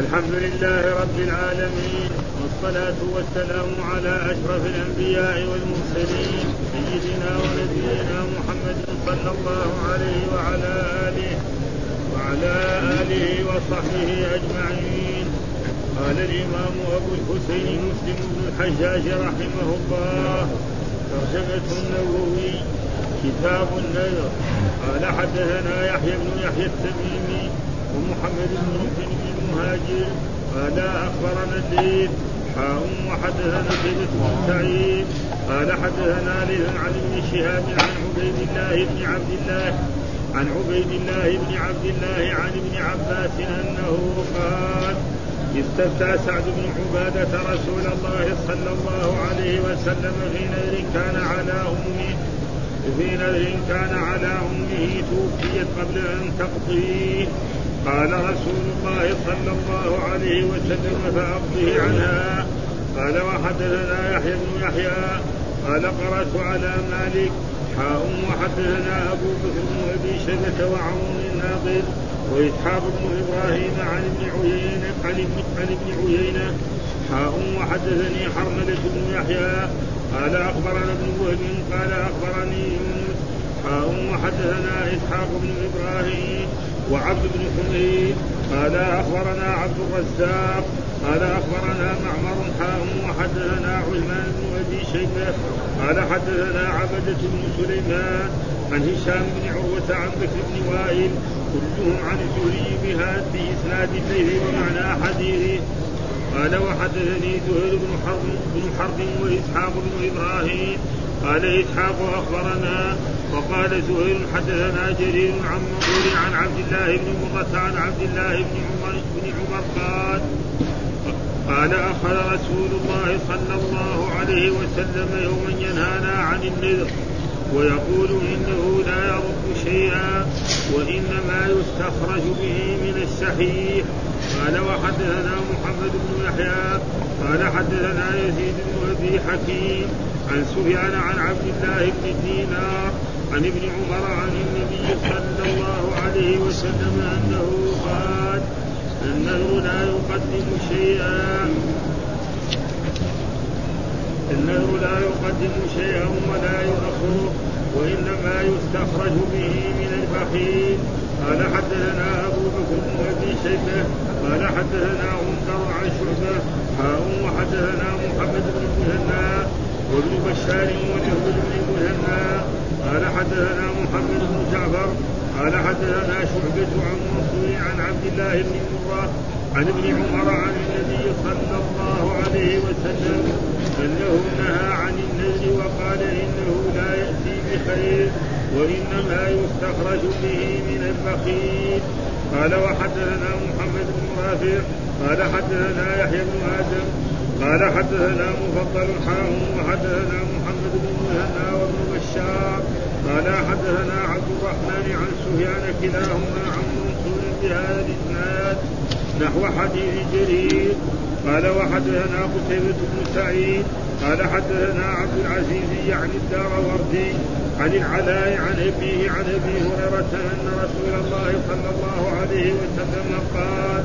الحمد لله رب العالمين والصلاة والسلام على أشرف الأنبياء والمرسلين سيدنا ونبينا محمد صلى الله عليه وعلى آله وعلى آله وصحبه أجمعين. قال الإمام أبو الحسين مسلم بن الحجاج رحمه الله ترجمة النووي كتاب النذر. قال حدثنا يحيى بن يحيى التميمي ومحمد بن المهاجر قال أخبرنا الليث حاء وحدثنا سيدة بن سعيد. قال حدثنا ليث عن ابن شهاب عن عبيد الله بن عبد الله عن عبيد الله بن عبد الله عن ابن عباس أنه قال استفتى سعد بن عبادة رسول الله صلى الله عليه وسلم في نذر كان على أمه في نذر كان على أمه توفيت قبل أن تقضيه. قال رسول الله صلى الله عليه وسلم فأقضه عنها. قال وحدثنا يحيى بن يحيى. قال قرأت على مالك. حاء وحدثنا أبو بكر بن أبي شيبة وعون الناقد وإسحاق بن إبراهيم عن ابن عيينة عن ابن ابن عيينة. حاء وحدثني حرملة بن يحيى. قال أخبرنا ابن وهب قال أخبرني يونس. حاء وحدثنا إسحاق بن إبراهيم. وعبد بن حميد قال أخبرنا عبد الرزاق قال أخبرنا معمر حاء وحدثنا عثمان بن أبي شيبة قال حدثنا عبدة بن سليمان عن هشام بن عروة عن بكر بن وائل كلهم عن الزهري بهذا باسناد الليل ومعنى حديثه. قال وحدثني زهير بن حرب بن حرب وإسحاق بن إبراهيم قال إسحاق أخبرنا وقال زهير حدثنا جرير عن منصور عن عبد الله بن مرة عن عبد الله بن عمر بن عمر قال قال أخذ رسول الله صلى الله عليه وسلم يوما ينهانا عن النذر ويقول إنه لا يرد شيئا وإنما يستخرج به من السحيح قال وحدثنا محمد بن يحيى قال حدثنا يزيد بن أبي حكيم عن سفيان عن عبد الله بن دينار عن ابن عمر عن النبي صلى الله عليه وسلم أنه قال النذر لا يقدم شيئا. النذر لا يقدم شيئا ولا يؤخره وإنما يستخرج به من البخيل. قال حدثنا أبو بكر بن أبي شيبة قال حدثنا منكر عن شعبة حاء وحدثنا محمد وابن بشار وجهد بن المثنى قال حدثنا محمد بن جعفر قال حدثنا شعبة عن منصور عن عبد الله بن مرة عن ابن عمر عن النبي صلى الله عليه وسلم أنه نهى عن النذر وقال إنه لا يأتي بخير وإنما يستخرج به من البخيل. قال وحدثنا محمد بن رافع قال حدثنا يحيى بن آدم قال حدثنا مفضل حاه وحدثنا محمد بن مهنا وابن بشار قال حدثنا عبد الرحمن عن سفيان كلاهما عن منصور بهذا الإسناد نحو حديث جرير. قال وحدثنا قتيبة بن سعيد. قال حدثنا عبد العزيز يعني الدار وردي عن العلاء عن أبيه عن أبي هريرة أن رسول الله صلى الله عليه وسلم قال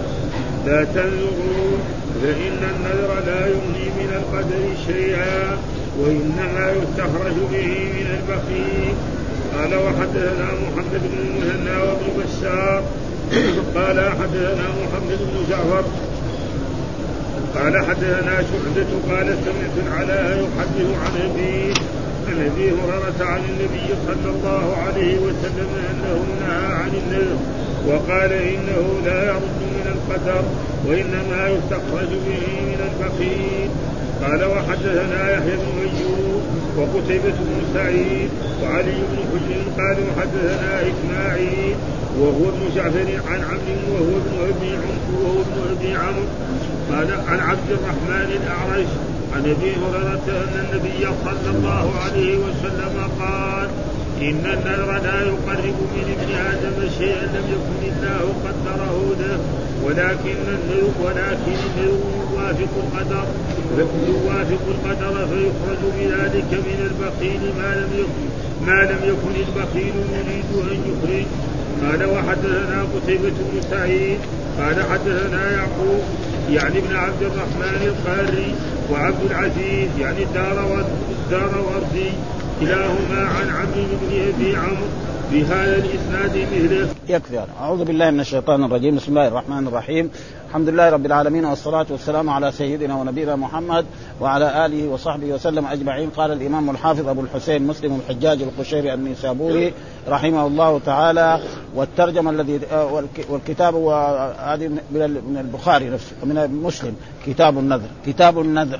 لا تنذروا فإن النذر لا يغني من القدر شيئا وإنما يستخرج به من البخيل. قال وحدثنا محمد بن المثنى وابن بشار. قال حدثنا محمد بن جعفر. قال حدثنا شعبة قال سمعت العلاء يحدث عن أبي عن أبي هريرة عن النبي صلى الله عليه وسلم أنه نهى عن النذر. وقال إنه لا يرد من القدر وإنما يستخرج به من البخيل. قال وحدثنا يحيى بن أيوب وقتيبة بن سعيد وعلي بن حجر قالوا حدثنا إسماعيل وهو ابن جعفر عن عبد وهو ابن ابي عمرو وهو ابن ابي عمرو. قال عن عبد الرحمن الأعرج عن أبي هريرة أن النبي صلى الله عليه وسلم قال إن النذر لا يقرب من ابن آدم شيئا لم يكن الله قدره له ولكن النذر ولكن النذر يوافق القدر يوافق القدر فيخرج بذلك من البخيل ما لم يكن ما لم يكن البخيل يريد أن يخرج. قال وحدثنا قتيبة بن سعيد. قال حدثنا يعقوب. يعني ابن عبد الرحمن القاري وعبد العزيز. يعني الدار الدار كلاهما عن عبد بن أبي عمرو بهذا الإسناد مثله. يكفي أعوذ بالله من الشيطان الرجيم، بسم الله الرحمن الرحيم، الحمد لله رب العالمين والصلاة والسلام على سيدنا ونبينا محمد وعلى آله وصحبه وسلم أجمعين. قال الإمام الحافظ أبو الحسين مسلم الحجاج القشيري النيسابوري رحمه الله تعالى والترجمة الذي والكتاب هذه من البخاري نفسه من مسلم. كتاب النذر. كتاب النذر.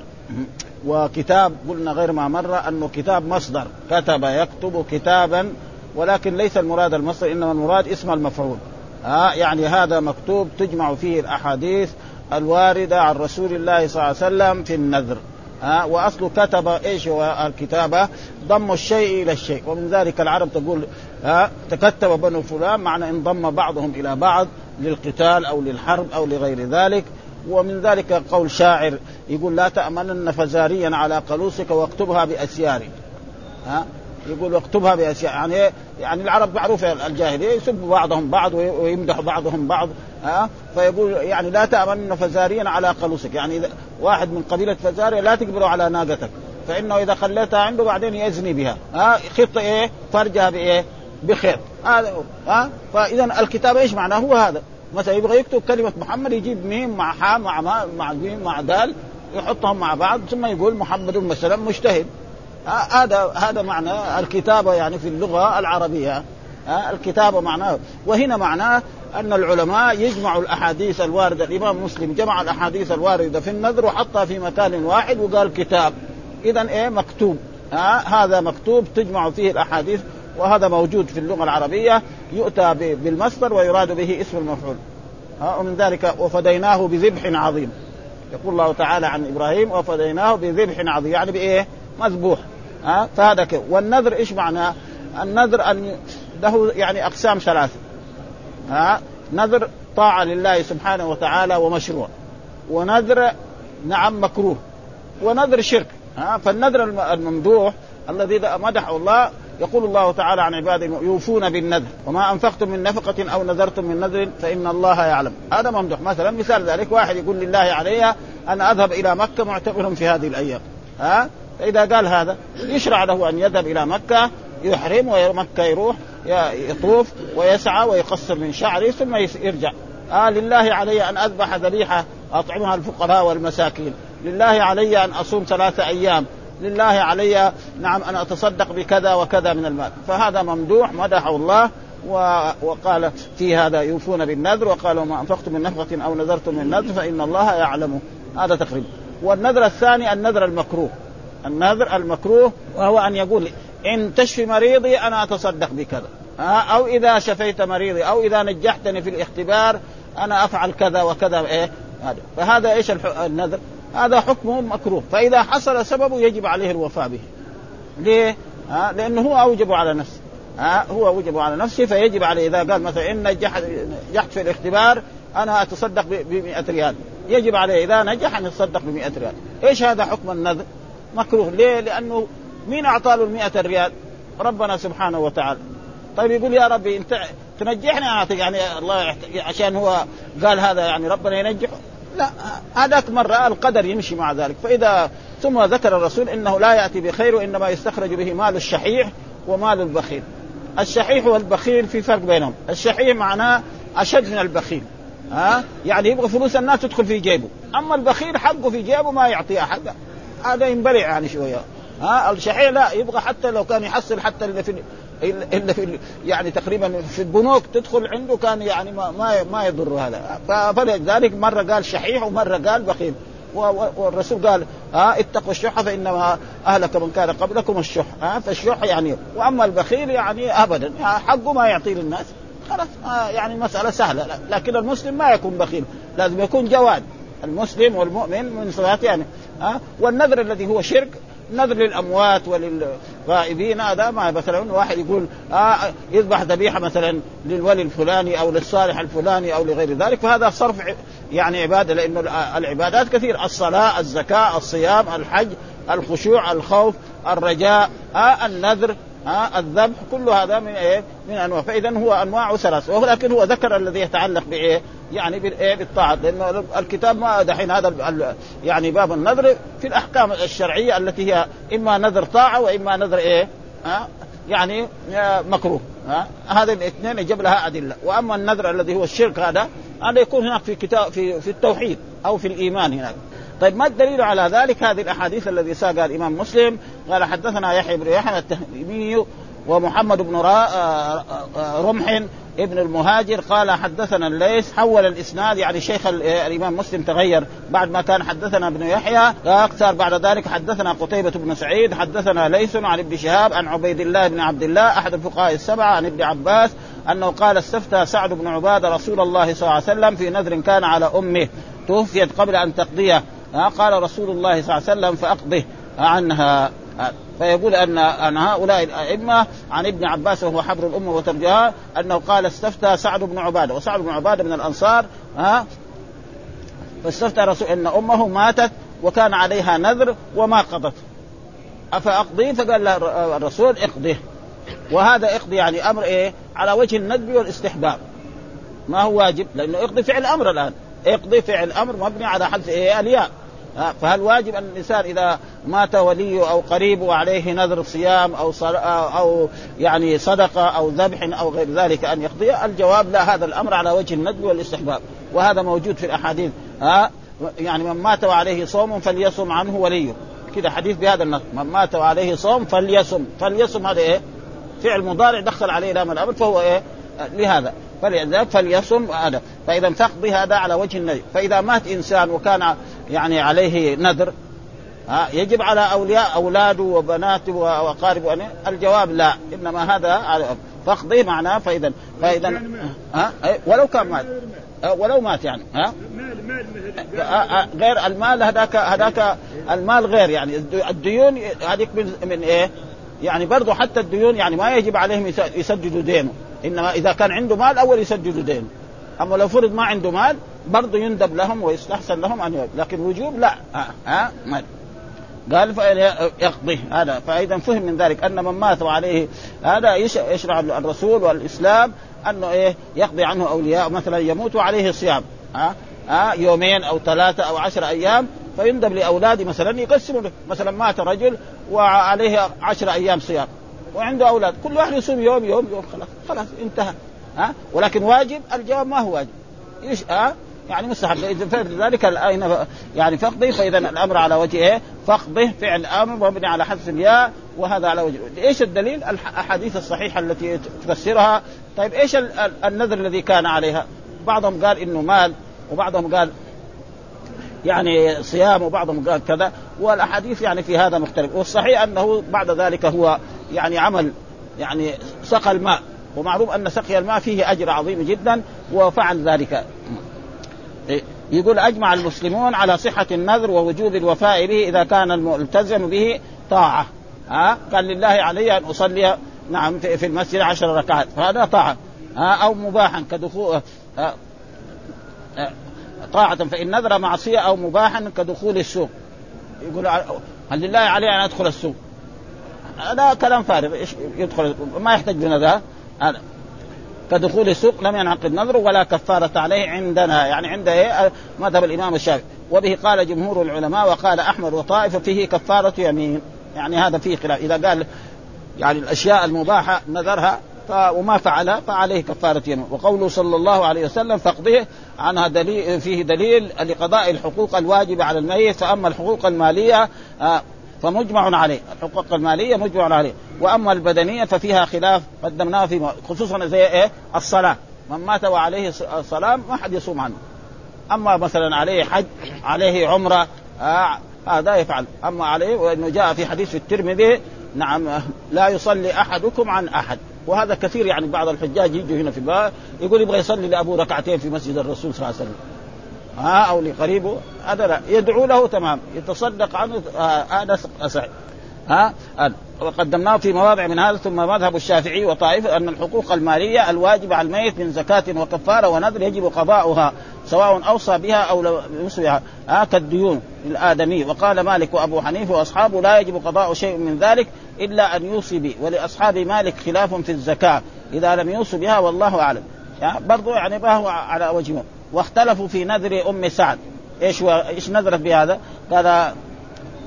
وكتاب قلنا غير ما مر أنه كتاب مصدر كتب يكتب كتابا ولكن ليس المراد المصدر إنما المراد اسم المفعول. ها يعني هذا مكتوب تجمع فيه الأحاديث الواردة عن رسول الله صلى الله عليه وسلم في النذر. ها واصل كتب إيش هو؟ الكتابه ضم الشيء إلى الشيء. ومن ذلك العرب تقول ها تكتب بنو فلان معنى انضم بعضهم إلى بعض للقتال أو للحرب أو لغير ذلك. ومن ذلك قول شاعر يقول لا تأمنن فزاريا على قلوسك واكتبها بأسياري ها؟ يقول واكتبها باشياء يعني يعني العرب معروفة الجاهلية يسب بعضهم بعض ويمدح بعضهم بعض ها؟ فيقول يعني لا تامن فزاريا على قلوسك. يعني إذا واحد من قبيلة فزاريا لا تقبله على ناقتك. فإنه إذا خليتها عنده بعدين يزني بها. ها؟ خط إيه؟ فرجها بإيه؟ بخيط. هذا ها؟ فاذا الكتاب إيش معناه؟ هو هذا. مثلا يبغى يكتب كلمة محمد يجيب ميم مع حاء مع ما مع ميم مع دال يحطهم مع بعض ثم يقول محمد مثلا مجتهد. هذا هذا معنى الكتابة يعني في اللغة العربية. الكتابة معناه. وهنا معناه أن العلماء يجمعوا الأحاديث الواردة. الإمام مسلم جمع الأحاديث الواردة في النذر وحطها في مكان واحد وقال كتاب. اذا إيه؟ مكتوب. ها هذا مكتوب تجمع فيه الأحاديث وهذا موجود في اللغة العربية يؤتى بالمصدر ويراد به اسم المفعول. ها ومن ذلك وفديناه بذبح عظيم. يقول الله تعالى عن إبراهيم وفديناه بذبح عظيم يعني بإيه؟ مذبوح. ها فهذا كيف؟ والنذر إيش معناه؟ النذر أن له يعني أقسام ثلاثة ها نذر طاعة لله سبحانه وتعالى ومشروع. ونذر نعم مكروه. ونذر شرك. ها فالنذر الممدوح الذي مدحه الله يقول الله تعالى عن عباده يوفون بالنذر وما أنفقتم من نفقة أو نذرتم من نذر فإن الله يعلم. هذا ممدوح. مثلا مثال ذلك واحد يقول لله علي أن أذهب إلى مكة معتبرا في هذه الأيام. ها؟ فإذا قال هذا يشرع له أن يذهب إلى مكة يحرم ومكة يروح يطوف ويسعى ويقصر من شعره ثم يرجع. آه لله علي أن أذبح ذبيحة أطعمها الفقراء والمساكين. لله علي أن أصوم ثلاثة أيام. لله علي نعم أن أتصدق بكذا وكذا من المال. فهذا ممدوح مدحه الله وقال في هذا يوفون بالنذر وقالوا ما أنفقتم من نفقة أو نذرتم من نذر فإن الله يعلم. هذا تقريبا والنذر الثاني النذر المكروه. النذر المكروه وهو أن يقول إن تشفي مريضي أنا أتصدق بكذا. أو إذا شفيت مريضي أو إذا نجحتني في الاختبار أنا أفعل كذا وكذا إيه؟ هذا. فهذا إيش النذر؟ هذا حكمه مكروه. فإذا حصل سببه يجب عليه الوفاء به. ليه؟ ها؟ لأنه هو أوجب على نفسه. ها؟ هو أوجب على نفسه فيجب عليه. إذا قال مثلا إن نجحت نجحت في الاختبار أنا أتصدق ب 100 ريال. يجب عليه. إذا نجح أن يتصدق ب 100 ريال. إيش هذا حكم النذر؟ مكروه. ليه؟ لأنه مين أعطى له المئة ريال؟ ربنا سبحانه وتعالى. طيب يقول يا ربي أنت تنجحني؟ أعطيك. يعني الله عشان هو قال هذا يعني ربنا ينجحه. لا هذاك مرة القدر يمشي مع ذلك. فإذا ثم ذكر الرسول إنه لا يأتي بخير وإنما يستخرج به مال الشحيح ومال البخيل. الشحيح والبخيل في فرق بينهم. الشحيح معناه أشد من البخيل. ها؟ يعني يبغى فلوس الناس تدخل في جيبه. أما البخيل حقه في جيبه ما يعطي أحد. هذا ينبلع يعني شوية. ها؟ الشحيح لا يبغى حتى لو كان يحصل حتى اللي في اللي في يعني تقريبا في البنوك تدخل عنده كان يعني ما ما, ما يضر هذا. فلذلك مرة قال شحيح ومرة قال بخيل. والرسول قال ها اتقوا الشح فإنما اهلك من كان قبلكم الشح. ها فالشح يعني وأما البخيل يعني ابدا. حقه ما يعطيه للناس. خلاص يعني مسألة سهلة. لكن المسلم ما يكون بخيل. لازم يكون جواد. المسلم والمؤمن من صفاته يعني. ها والنذر الذي هو شرك نذر للأموات وللغائبين. هذا ما مثلا واحد يقول آه يذبح ذبيحة مثلا للولي الفلاني أو للصالح الفلاني أو لغير ذلك. فهذا صرف يعني عبادة لأنه العبادات كثير. الصلاة، الزكاة، الصيام، الحج، الخشوع، الخوف، الرجاء، آه النذر. ها الذبح كل هذا من إيه؟ من أنواع فإذا هو أنواع ثلاث ولكن هو ذكر الذي يتعلق بإيه؟ يعني بالإيه؟ بالطاعة لأنه الكتاب ما دحين هذا يعني باب النذر في الأحكام الشرعية التي هي إما نذر طاعة وإما نذر إيه؟ ها؟ يعني مكروه ها هذه الاثنين يجب لها أدلة وأما النذر الذي هو الشرك هذا هذا يكون هناك في كتاب في في التوحيد أو في الإيمان هناك طيب ما الدليل على ذلك؟ هذه الأحاديث الذي ساقها الإمام مسلم. قال حدثنا يحيى بن يحيى التهمي ومحمد بن رمح ابن المهاجر. قال حدثنا الليث حول الإسناد يعني شيخ الإمام مسلم تغير. بعد ما كان حدثنا ابن يحيى أكثر. بعد ذلك حدثنا قتيبة بن سعيد حدثنا ليث عن ابن شهاب عن عبيد الله بن عبد الله أحد الفقهاء السبعة عن ابن عباس أنه قال استفتى سعد بن عبادة رسول الله صلى الله عليه وسلم في نذر كان على أمه توفيت قبل أن تقضيه. قال رسول الله صلى الله عليه وسلم فأقضه عنها فيقول أن أن هؤلاء الأئمة عن ابن عباس وهو حبر الأمة وترجها أنه قال استفتى سعد بن عبادة وسعد بن عبادة من الأنصار ها. فاستفتى رسول إن أمه ماتت وكان عليها نذر وما قضت. أفأقضي؟ فقال الرسول اقضيه وهذا اقضي يعني أمر إيه؟ على وجه الندب والاستحباب. ما هو واجب؟ لأنه اقضي فعل أمر الآن. اقضي فعل أمر مبني على حذف إيه؟ الياء. فهل واجب أن الإنسان إذا مات وليه أو قريبه وعليه نذر صيام أو أو يعني صدقة أو ذبح أو غير ذلك أن يقضي؟ الجواب لا هذا الأمر على وجه الندب والاستحباب وهذا موجود في الأحاديث ها؟ يعني من مات وعليه صوم فليصم عنه وليه. كده حديث بهذا النص من مات وعليه صوم فليصم. فليصم هذا إيه؟ فعل مضارع دخل عليه لام الامر فهو إيه؟ لهذا. فليصم هذا. فإذا تقضي هذا على وجه النذر فإذا مات إنسان وكان يعني عليه نذر. ها يجب على أولياء اولاده وبناته واقاربه الجواب لا إنما هذا على فاقضي معناه فإذا فإذا ها ولو كان مات ولو مات يعني ها. غير المال هذاك هذاك المال غير يعني. الديون هذيك من, من إيه؟ يعني برضه حتى الديون يعني ما يجب عليهم يسددوا دينه. إنما إذا كان عنده مال أول يسددوا دينه. أما لو فرض ما عنده مال برضه يندب لهم ويستحسن لهم أن يقضي. لكن وجوب لا. ها, ها؟ مال قال فيقضي هذا فإذا فهم من ذلك أن من مات وعليه هذا يشرع الرسول والإسلام أنه إيه يقضي عنه اولياء مثلا يموت وعليه صيام. ها ها يومين أو ثلاثة أو عشر أيام فيندب لأولاده مثلا يقسموا مثلا مات رجل وعليه عشر أيام صيام. وعنده أولاد. كل واحد يصوم يوم يوم يوم. خلاص خلاص انتهى. ها؟ ولكن واجب الجواب ما هو واجب. إيش؟ ها؟ يعني مستحب. إذا ذلك الاين يعني فقده فإذا الأمر على وجه إيه؟ فقده فعل آمر مبني على حذف الياء وهذا على وجه. إيش الدليل؟ الاحاديث الصحيحة التي تفسرها. طيب إيش النذر الذي كان عليها؟ بعضهم قال إنه مال وبعضهم قال يعني صيام وبعضهم قال كذا. والأحاديث يعني في هذا مختلف. والصحيح أنه بعد ذلك هو يعني عمل يعني سقى الماء. ومعروف أن سقي الماء فيه أجر عظيم جدا وفعل ذلك. يقول أجمع المسلمون على صحة النذر ووجوب الوفاء به إذا كان الملتزم به طاعة. ها قال لله علي أن أصلي نعم في المسجد عشر ركعات. فهذا طاعة. ها أو مباحا كدخول طاعة فإن نذر معصية أو مباحا كدخول السوق. يقول هل لله علي أن أدخل السوق؟ هذا كلام فارغ يدخل ما يحتاج بنذر. هذا. كدخول السوق لم ينعقد نذره ولا كفارة عليه عندنا. يعني عند إيه؟ مذهب الإمام الشافعي. وبه قال جمهور العلماء وقال أحمد وطائفة فيه كفارة يمين. يعني هذا فيه خلاف. إذا قال يعني الأشياء المباحة نذرها وما فعل فعليه كفارة يمين. وقوله صلى الله عليه وسلم فاقضيه عنها دليل فيه دليل لقضاء الحقوق الواجبة على الميت. فأما الحقوق المالية فمجمع عليه الحقوق المالية مجمع عليه. وأما البدنية ففيها خلاف قدمناه في خصوصا زي إيه؟ الصلاة. من مات وعليه صلاة ما حد يصوم عنه. أما مثلا عليه حج عليه عمرة آه هذا يفعل. أما عليه وأنه جاء في حديث في الترمذي نعم لا يصلي أحدكم عن أحد. وهذا كثير يعني بعض الحجاج يجوا هنا في الباب يقول يبغى يصلي لأبوه ركعتين في مسجد الرسول صلى الله عليه وسلم. ها أو لقريبه هذا لا. يدعو له تمام. يتصدق عنه هذا آه صحيح ها وقدمناه في مواضع من هذا ثم مذهب الشافعي وطائفة أن الحقوق المالية الواجبه على الميت من زكاة وكفارة ونذر يجب قضاؤها سواء أوصى بها أو لم يوصي بها آه كالديون الآدمي. وقال مالك وأبو حنيفة وأصحابه لا يجب قضاء شيء من ذلك إلا أن يوصي به ولأصحاب مالك خلاف في الزكاة. إذا لم يوصي بها والله أعلم. يعني برضو يعني ما هو على وجهه. واختلفوا في نذر أم سعد. إيش هو إيش نذرت بهذا؟ قال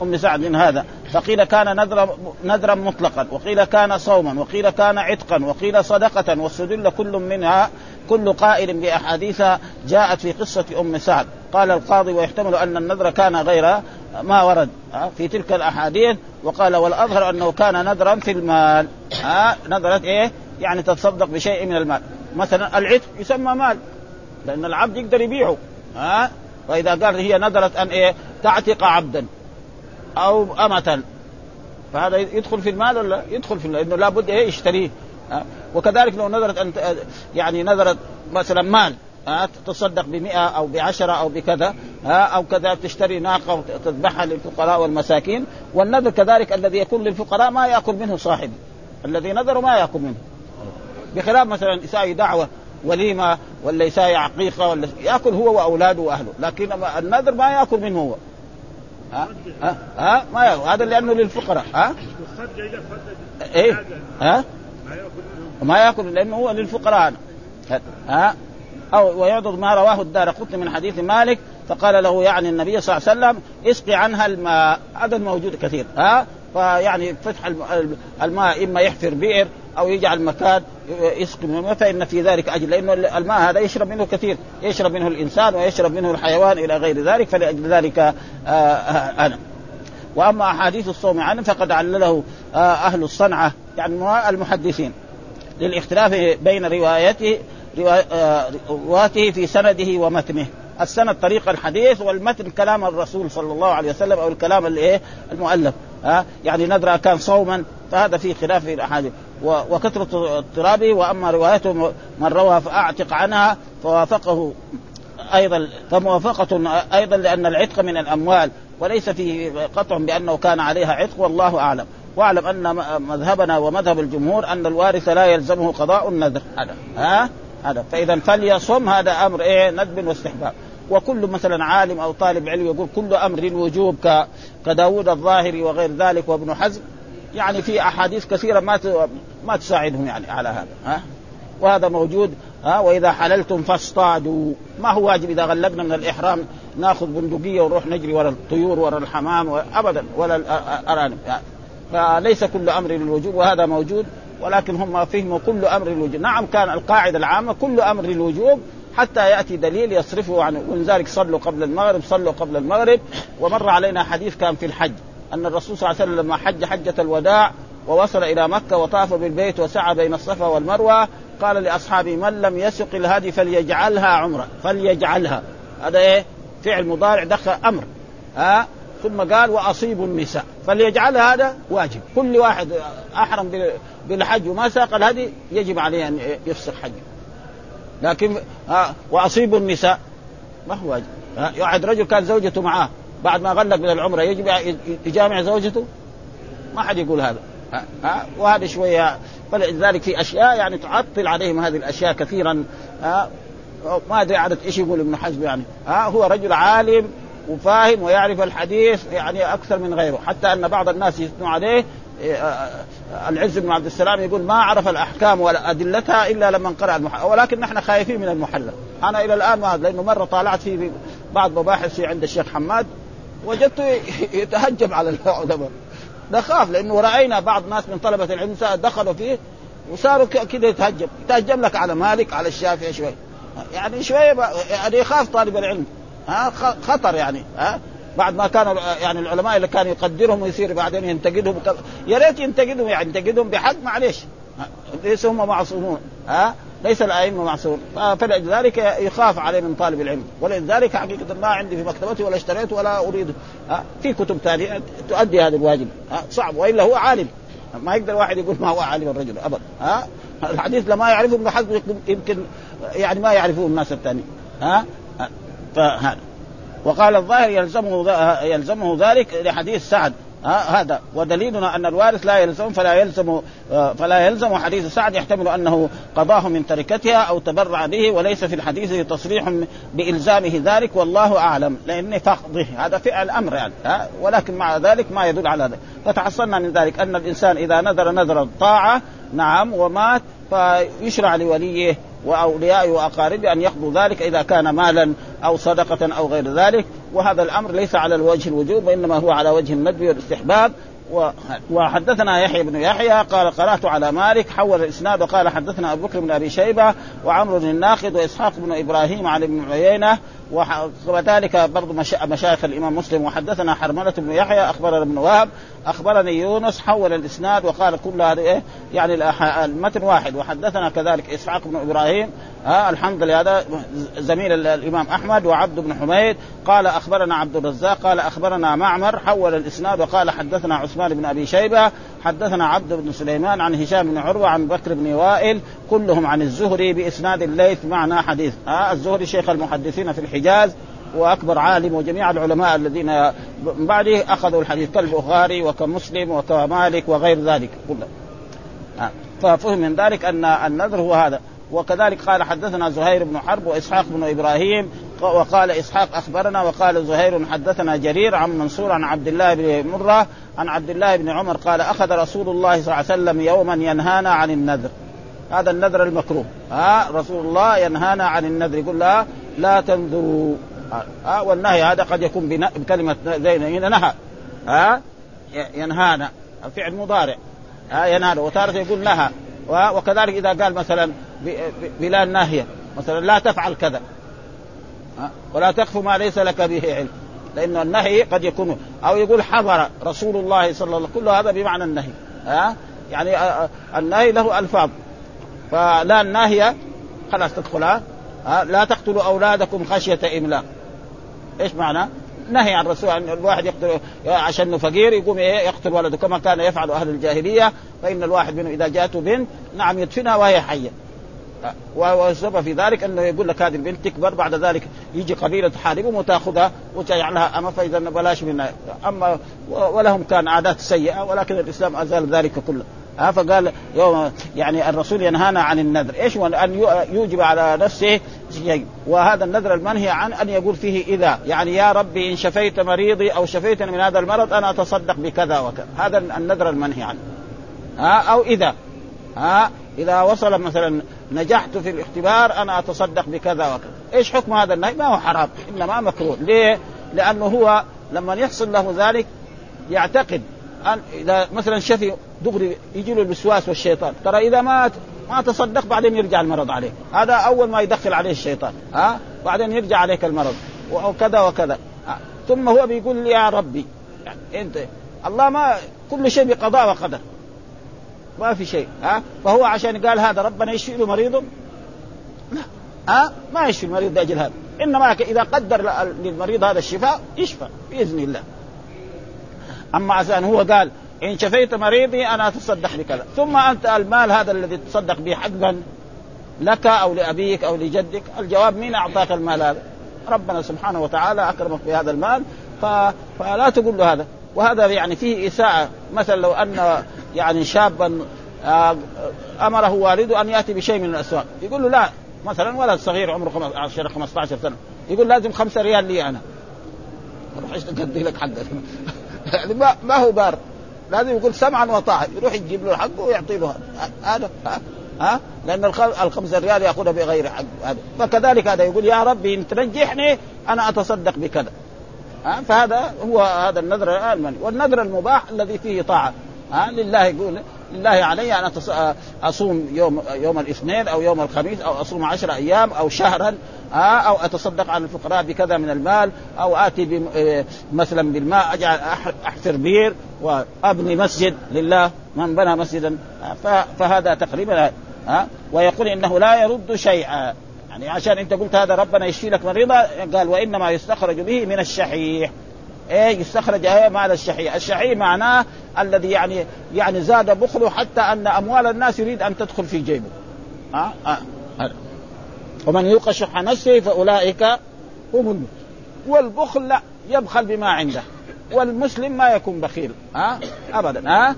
أم سعد من هذا. فقيل كان نذرا نذرا مطلقا وقيل كان صوما وقيل كان عتقا وقيل صدقة واستدل كل منها كل قائل بأحاديث جاءت في قصة أم سعد. قال القاضي ويحتمل أن النذر كان غير ما ورد في تلك الأحاديث. وقال والأظهر أنه كان نذرا في المال نذرت إيه؟ يعني تتصدق بشيء من المال. مثلا العتق يسمى مال. لأن العبد يقدر يبيعه ها؟ واذا قال هي نذرت أن إيه؟ تعتق عبدا أو أمة. فهذا يدخل في المال ولا يدخل في لأنه لابد إيه؟ يشتريه وكذلك لو نذرت ان يعني نذرت مثلا مال تصدق بمئة أو بعشرة أو بكذا أو كذا تشتري ناقة وتذبحها للفقراء والمساكين والنذر كذلك الذي يكون للفقراء ما يأكل منه صاحبه الذي نذر ما يأكل منه. بخلاف مثلا يساوي دعوة وليمة ولا يساوي عقيقة ولا يأكل هو وأولاده وأهله. لكن النذر ما يأكل منه هو. ها؟ ها, ها؟ ما يأكل. هذا لأنه للفقراء. ها؟ إيه؟ ها؟ ما يأكل لأنه هو للفقراء. ها؟ أو ويعضد ما رواه الدار قطن من حديث مالك فقال له يعني النبي صلى الله عليه وسلم اسقي عنها الماء. هذا الموجود كثير. ها؟ فيعني فتح الماء إما يحفر بئر أو يجعل مكان يسقي من الماء فإن في ذلك اجر لأنه الماء هذا يشرب منه كثير يشرب منه الإنسان ويشرب منه الحيوان إلى غير ذلك فلأجل ذلك آه أنا. وأما أحاديث الصوم عنه فقد علله آه أهل الصنعة يعني المحدثين للاختلاف بين روايته رواته في سنده ومتنه. السند طريق الحديث والمتن كلام الرسول صلى الله عليه وسلم أو الكلام الإيه؟ المؤلف ها يعني ندرى كان صوما فهذا في خلاف في الأحاديث. وكثرة اضطرابه وأما روايته من روى فأعتق عنها فوافقه أيضا فموافقة أيضا لأن العتق من الأموال وليس في قطع بأنه كان عليها عتق والله أعلم. واعلم أن مذهبنا ومذهب الجمهور أن الوارث لا يلزمه قضاء النذر. هذا ها؟ هذا. فاذا فليصم هذا أمر إيه؟ ندب واستحباب. وكل مثلا عالم أو طالب علم يقول كل أمر للوجوب كداود الظاهري وغير ذلك وابن حزم. يعني في أحاديث كثيرة ما ما تساعدهم يعني على هذا ها؟ وهذا موجود ها؟ وإذا حللتم فاصطادوا. ما هو واجب إذا غلقنا من الإحرام ناخذ بندقية ونروح نجري ورا الطيور ورا الحمام ابدا ولا الارانب يعني فليس كل أمر للوجوب وهذا موجود ولكن هم فهموا كل أمر للوجوب. نعم كان القاعدة العامة كل أمر للوجوب حتى يأتي دليل يصرفه عنه. ولذلك صلوا قبل المغرب صلوا قبل المغرب. ومر علينا حديث كان في الحج. أن الرسول صلى الله عليه وسلم لما حج حجة الوداع ووصل إلى مكة وطاف بالبيت وسعى بين الصفا والمروة قال لأصحابه من لم يسق الهدي فليجعلها عمرة فليجعلها. هذا إيه؟ فعل مضارع دخل أمر. ها؟ ثم قال وأصيب النساء. فليجعل هذا واجب. كل واحد أحرم بالحج وما ساق الهدي يجب عليه أن يفسخ حجه لكن وأصيب النساء. ما هو واجب. واحد رجل كان زوجته معاه. بعد ما غلق من العمرة يجب يجامع زوجته؟ ما حد يقول هذا. ها وهذا شوية فلذلك في أشياء يعني تعطل عليهم هذه الأشياء كثيرا ها ما أدري عدد إيش يقول ابن حزم يعني. ها هو رجل عالم وفاهم ويعرف الحديث يعني أكثر من غيره. حتى أن بعض الناس يثنوا عليه العز بن عبد السلام يقول ما عرف الأحكام ولا أدلتها إلا لما قرأ المحلل ولكن نحن خايفين من المحلل أنا إلى الآن ما لأنه مرة طالعت في بعض مباحثي عند الشيخ حماد. وجدته يتهجم على العلماء نخاف لأنه رأينا بعض الناس من طلبة العلم دخلوا فيه وصاروا كذا يتهجم. يتهجم لك على مالك على الشافعي شوي. يعني شوية يعني يخاف طالب العلم. ها خطر يعني ها. بعد ما كانوا يعني العلماء اللي كانوا يقدرهم ويصير بعدين ينتقدهم يا ريت ينتقدهم يعني ينتقدهم بحق معلش ليس هم معصومون ها. ليس الائمه معصومون فلذلك يخاف عليه من طالب العلم. ولذلك حقيقة ما عندي في مكتبتي ولا اشتريته ولا اريده في كتب ثانية تؤدي هذا الواجب. صعب. وإلا هو عالم. ما يقدر واحد يقول ما هو عالم الرجل ابدا ها الحديث لما يعرفه ابن حزم يمكن يعني ما يعرفه الناس الثانيين ها فهذا. وقال الظاهر يلزمه يلزمه ذلك لحديث سعد. هذا. ودليلنا أن الوارث لا يلزم فلا يلزم آه، فلا يلزم حديث سعد يحتمل أنه قضاه من تركتها أو تبرع به وليس في الحديث تصريح بإلزامه ذلك والله أعلم لأن فقده. هذا فعل أمر يعني ولكن مع ذلك ما يدل على ذلك. فتحصلنا من ذلك أن الإنسان إذا نذر نذر الطاعة نعم ومات فيشرع لوليه واوليائه واقاربه أن يقضوا ذلك إذا كان مالا أو صدقه أو غير ذلك. وهذا الأمر ليس على الوجه الوجوب وإنما هو على وجه الندب والاستحباب. وحدثنا يحيى بن يحيى قال قرأت على مالك حول الإسناد وقال حدثنا أبو بكر بن أبي شيبة وعمرو بن الناقد وإسحاق بن إبراهيم عن ابن عيينة وكذلك برضه مشايخ الإمام مسلم وحدثنا حرملة بن يحيى أخبرنا ابن وهب أخبرني يونس حول الإسناد وقال كل هذه إيه؟ يعني المتن واحد. وحدثنا كذلك إسحاق بن إبراهيم ها الحمد لله هذا زميل الإمام أحمد وعبد بن حميد. قال أخبرنا عبد الرزاق قال أخبرنا معمر حول الإسناد وقال حدثنا عثمان بن أبي شيبة حدثنا عبد بن سليمان عن هشام بن عروة عن بكر بن وائل كلهم عن الزهري بإسناد الليث معنى حديث. ها الزهري شيخ المحدثين في الحجاز وأكبر عالم وجميع العلماء الذين من بعده أخذوا الحديث كالبخاري وكمسلم وكمالك وغير ذلك. كله. ففهم من ذلك أن النذر هو هذا. وكذلك قال حدثنا زهير بن حرب وإسحاق بن إبراهيم وقال إسحاق أخبرنا وقال زهير حدثنا جرير عن منصور عن عبد الله بن مرة عن عبد الله بن عمر قال أخذ رسول الله صلى الله عليه وسلم يوما ينهانا عن النذر. هذا النذر المكروه. ها رسول الله ينهانا عن النذر يقول لا لا تنذروا. ها والنهي هذا قد يكون بكلمة زي نهى. ها ينهانا. فعل مضارع. ها ينهانا. وتارة يقول نهى. وكذلك إذا قال مثلا بلا ناهيه مثلا لا تفعل كذا. ولا تخف ما ليس لك به علم. لأن النهي قد يكون أو يقول حضر رسول الله صلى الله عليه وسلم. كل هذا بمعنى النهي. ها؟ يعني النهي له ألفاظ. فلا الناهية خلاص تدخلها. لا تقتلوا أولادكم خشية إملاق. إيش معنى؟ نهي عن الرسول. أن الواحد يقتل عشان فقير يقوم إيه؟ يقتل ولده. كما كان يفعل أهل الجاهلية. فإن الواحد منهم إذا جاءته بنت نعم يدفنها وهي حية. والسبب في ذلك أنه يقول لك هذه البنت تكبر بعد ذلك يجي قبيلة تحاربهم وتاخذها وتجعلها اما فإذا بلاش منها. أما ولهم كان عادات سيئة ولكن الإسلام أزال ذلك كله. ها فقال يوم يعني الرسول ينهانا عن النذر، إيش أن يوجب على نفسه شيء، وهذا النذر المنهي عن أن يقول فيه إذا، يعني يا ربي إن شفيت مريضي أو شفيتني من هذا المرض أنا أتصدق بكذا وكذا، هذا النذر المنهي عنه. ها أو إذا. ها إذا وصل مثلا نجحت في الاختبار أنا أتصدق بكذا وكذا، إيش حكم هذا النهي؟ ما هو حرام إنما مكروه، ليه؟ لأنه هو لما يحصل له ذلك يعتقد أن إذا مثلا شفي دغري يجي له الوسواس والشيطان، ترى إذا مات ما تصدق بعدين يرجع المرض عليه، هذا أول ما يدخل عليه الشيطان، ها؟ بعدين يرجع عليك المرض وكذا وكذا، ثم هو بيقول يا ربي يعني أنت الله ما كل شيء بقضاء وقدر ما في شيء ها؟ فهو عشان قال هذا ربنا يشفي له مريض؟ لا. ها؟ ما يشفي المريض لأجل هذا. إنما إذا قدر للمريض هذا الشفاء يشفى بإذن الله. أما عشان هو قال إن شفيت مريضي أنا أتصدق بكذا ثم أنت المال هذا الذي تصدق به حقا لك أو لأبيك أو لجدك الجواب مين أعطاك المال هذا؟ ربنا سبحانه وتعالى أكرمك بهذا المال. فلا تقول له هذا. وهذا يعني فيه إساءة. مثلا لو أن يعني شابا آه، أمره والده أن يأتي بشيء من الأسواق. يقول له لا مثلا ولد صغير عمره 10 15 سنة. يقول لازم 5 ريال لي أنا. روح ادي لك حقك يعني ما, ما هو بار. لازم يقول سمعا وطاعة. يروح يجيب له حقه ويعطي له. هذا ها؟ لأن الخمسة ريال يأخذها بغير حق. هذا. فكذلك هذا يقول يا ربي إن تنجحني أنا أتصدق بكذا. فهذا هو هذا النذر المني. والنذر المباح الذي فيه طاعة. ها لله يقول لله علي أن أصوم يوم يوم الاثنين أو يوم الخميس أو أصوم عشر أيام أو شهرا أو أتصدق على الفقراء بكذا من المال أو آتي آه، مثلا بالماء أجعل احفر بير وأبني مسجد لله من بنى مسجدا فهذا تقريبا ها ويقول إنه لا يرد شيئا. يعني عشان أنت قلت هذا ربنا يشفي لك مريضه قال وإنما يستخرج به من الشحيح. إيه يستخرج إيه مال الشحيح، الشحيح معناه الذي يعني يعني زاد بخله حتى أن أموال الناس يريد أن تدخل في جيبه. ها؟ أه. ومن يوق شح نفسه فأولئك هم والبخل لا يبخل بما عنده والمسلم ما يكون بخيل. ها؟ ابدا. ها؟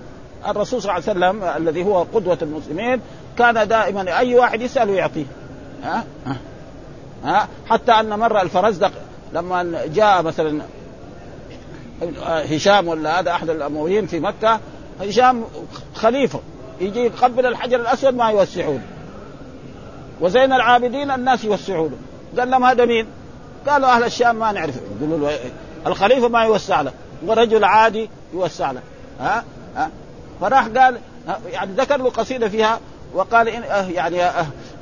الرسول صلى الله عليه وسلم الذي هو قدوة المسلمين كان دائما أي واحد يساله يعطيه ها؟ ها, ها؟ حتى أن مره الفرزدق لما جاء مثلا هشام ولا هذا أحد الأمويين في مكة. هشام خليفة. يجي يقبل الحجر الأسود ما يوسعون. وزين العابدين الناس يوسعون. قال لهم هذا مين؟ قالوا أهل الشام ما نعرف. يقولوا له الخليفة ما يوسع له. ورجل عادي يوسع له. ها؟ ها؟ فراح قال يعني ذكر له قصيدة فيها وقال إن يعني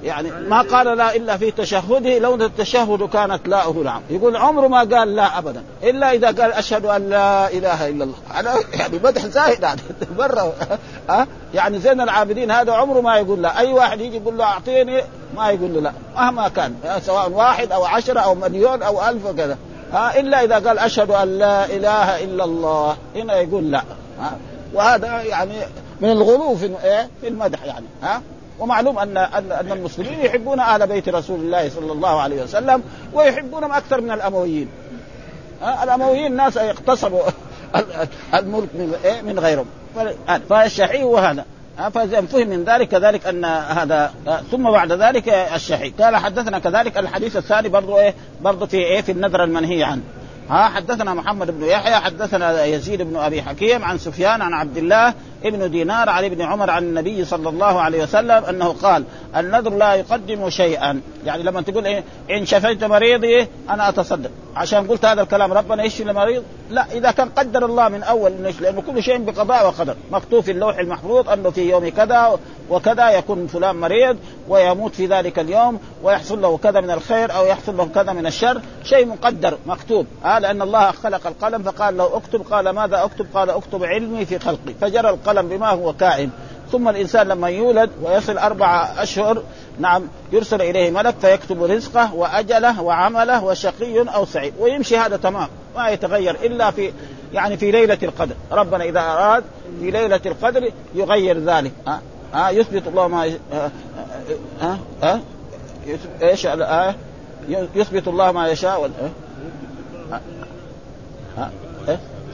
يعني ما قال لا إلا في تشهده لو التشهد كانت لاؤه نعم. يقول عمره ما قال لا ابدا. إلا إذا قال أشهد أن لا إله إلا الله. أنا يعني مدح زاهد يعني مرة. ها؟ يعني زين العابدين هذا عمره ما يقول لا. أي واحد يجي يقول له أعطيني ما يقول له لا. مهما كان. سواء واحد أو عشرة أو مليون أو ألف وكذا ها؟ إلا إذا قال أشهد أن لا إله إلا الله. هنا يقول لا. ها؟ وهذا يعني من الغلو في إيه؟ في المدح يعني. ها؟ ومعلوم ان ان المسلمين يحبون أهل بيت رسول الله صلى الله عليه وسلم ويحبونهم أكثر من الأمويين. الأمويين ناس اقتصبوا الملك من إيه؟ غيرهم. فالشحيح هو هذا. فاذا فهم من ذلك كذلك أن هذا ثم بعد ذلك الشحيح. قال حدثنا كذلك الحديث الثاني برضه إيه؟ برضه في إيه؟ في النذر المنهي عنه. ها حدثنا محمد بن يحيى حدثنا يزيد بن أبي حكيم عن سفيان عن عبد الله ابن دينار عن ابن عمر عن النبي صلى الله عليه وسلم أنه قال النذر لا يقدم شيئا. يعني لما تقول إيه إن شفيت مريضي أنا أتصدق. عشان قلت هذا الكلام ربنا يشفي المريض لا إذا كان قدر الله من أول لأنه كل شيء بقضاء وقدر. مكتوب في اللوح المحفوظ أنه في يوم كذا وكذا يكون فلان مريض ويموت في ذلك اليوم ويحصل له كذا من الخير أو يحصل له كذا من الشر. شيء مقدر مكتوب. آه لأن الله خلق القلم فقال له اكتب قال ماذا اكتب؟ قال اكتب علمي في خلقي. فجرى القلم بما هو كائن. ثم الإنسان لما يولد ويصل أربع أشهر نعم يرسل إليه ملك فيكتب رزقه وأجله وعمله وشقي أو سعيد ويمشي هذا تمام ما يتغير إلا في يعني في ليلة القدر. ربنا إذا أراد في ليلة القدر يغير ذلك. ها ها يثبت الله ما ها ها إيش الايه يثبت الله ما يشاء وال... ها ها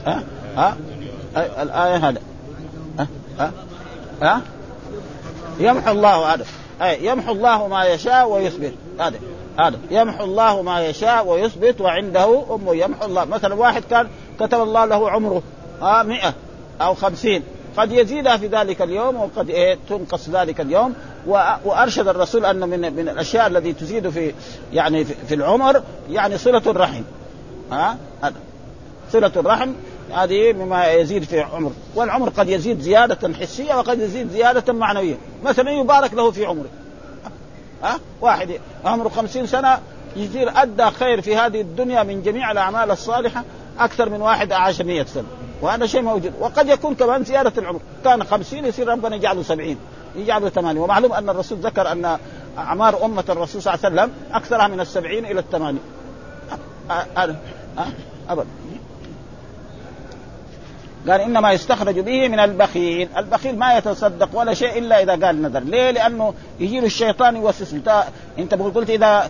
ها, ها؟ الآية هذا ها؟ ها؟ يمحو الله هذا. أي يمحو الله ما يشاء ويثبت. هذا هذا. يمحو الله ما يشاء ويثبت وعنده أمه يمحو الله. مثلا واحد كان كتب الله له عمره آه مئة أو خمسين. قد يزيدها في ذلك اليوم وقد إيه تنقص ذلك اليوم. وأرشد الرسول أن من من الأشياء التي تزيد في يعني في العمر يعني صلة الرحم. ها؟ صلة الرحم هذه مما يزيد في عمر والعمر قد يزيد زيادة حسية وقد يزيد زيادة معنوية. مثلا يبارك له في عمره. ها؟ واحد عمره خمسين سنة يصير أدى خير في هذه الدنيا من جميع الأعمال الصالحة أكثر من واحد عاش مئة سنة. وهذا شيء موجود. وقد يكون كمان زيادة العمر. كان خمسين يصير ربنا يجعله سبعين يجعله ثمانين. ومعلوم أن الرسول ذكر أن أعمار أمة الرسول صلى الله عليه وسلم أكثرها من السبعين إلى الثمانين. أبدا. قال إنما يستخرج به من البخيل، البخيل ما يتصدق ولا شيء إلا إذا قال نذر، ليه؟ لأنه يجي له الشيطان يوسوس. انت قلت اذا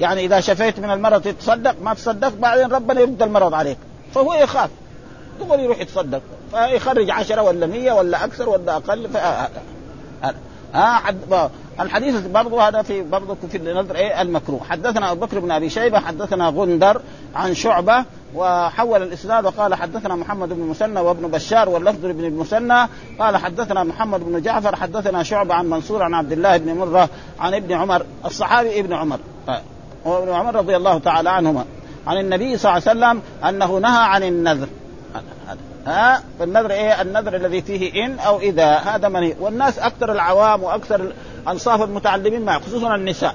يعني إذا شفيت من المرض تتصدق ما تصدق بعدين ربنا يرد المرض عليك، فهو يخاف. يقول يروح يتصدق. فيخرج عشرة ولا مية ولا أكثر ولا أقل. ف... الحديث برضه هذا في برضه في النظر إيه؟ المكروه. حدثنا أبو بكر بن أبي شيبة حدثنا غندر عن شعبة وحول الإسناد وقال حدثنا محمد بن مسنى وابن بشار واللفظ بن المثنى قال حدثنا محمد بن جعفر حدثنا شعبة عن منصور عن عبد الله بن مرة عن ابن عمر الصحابي ابن عمر وابن عمر رضي الله تعالى عنهما عن النبي صلى الله عليه وسلم أنه نهى عن النذر. ها؟ فالنذر إيه؟ النذر الذي فيه إن أو إذا. هذا منهي والناس أكثر العوام وأكثر انصاف المتعلمين معه خصوصا النساء.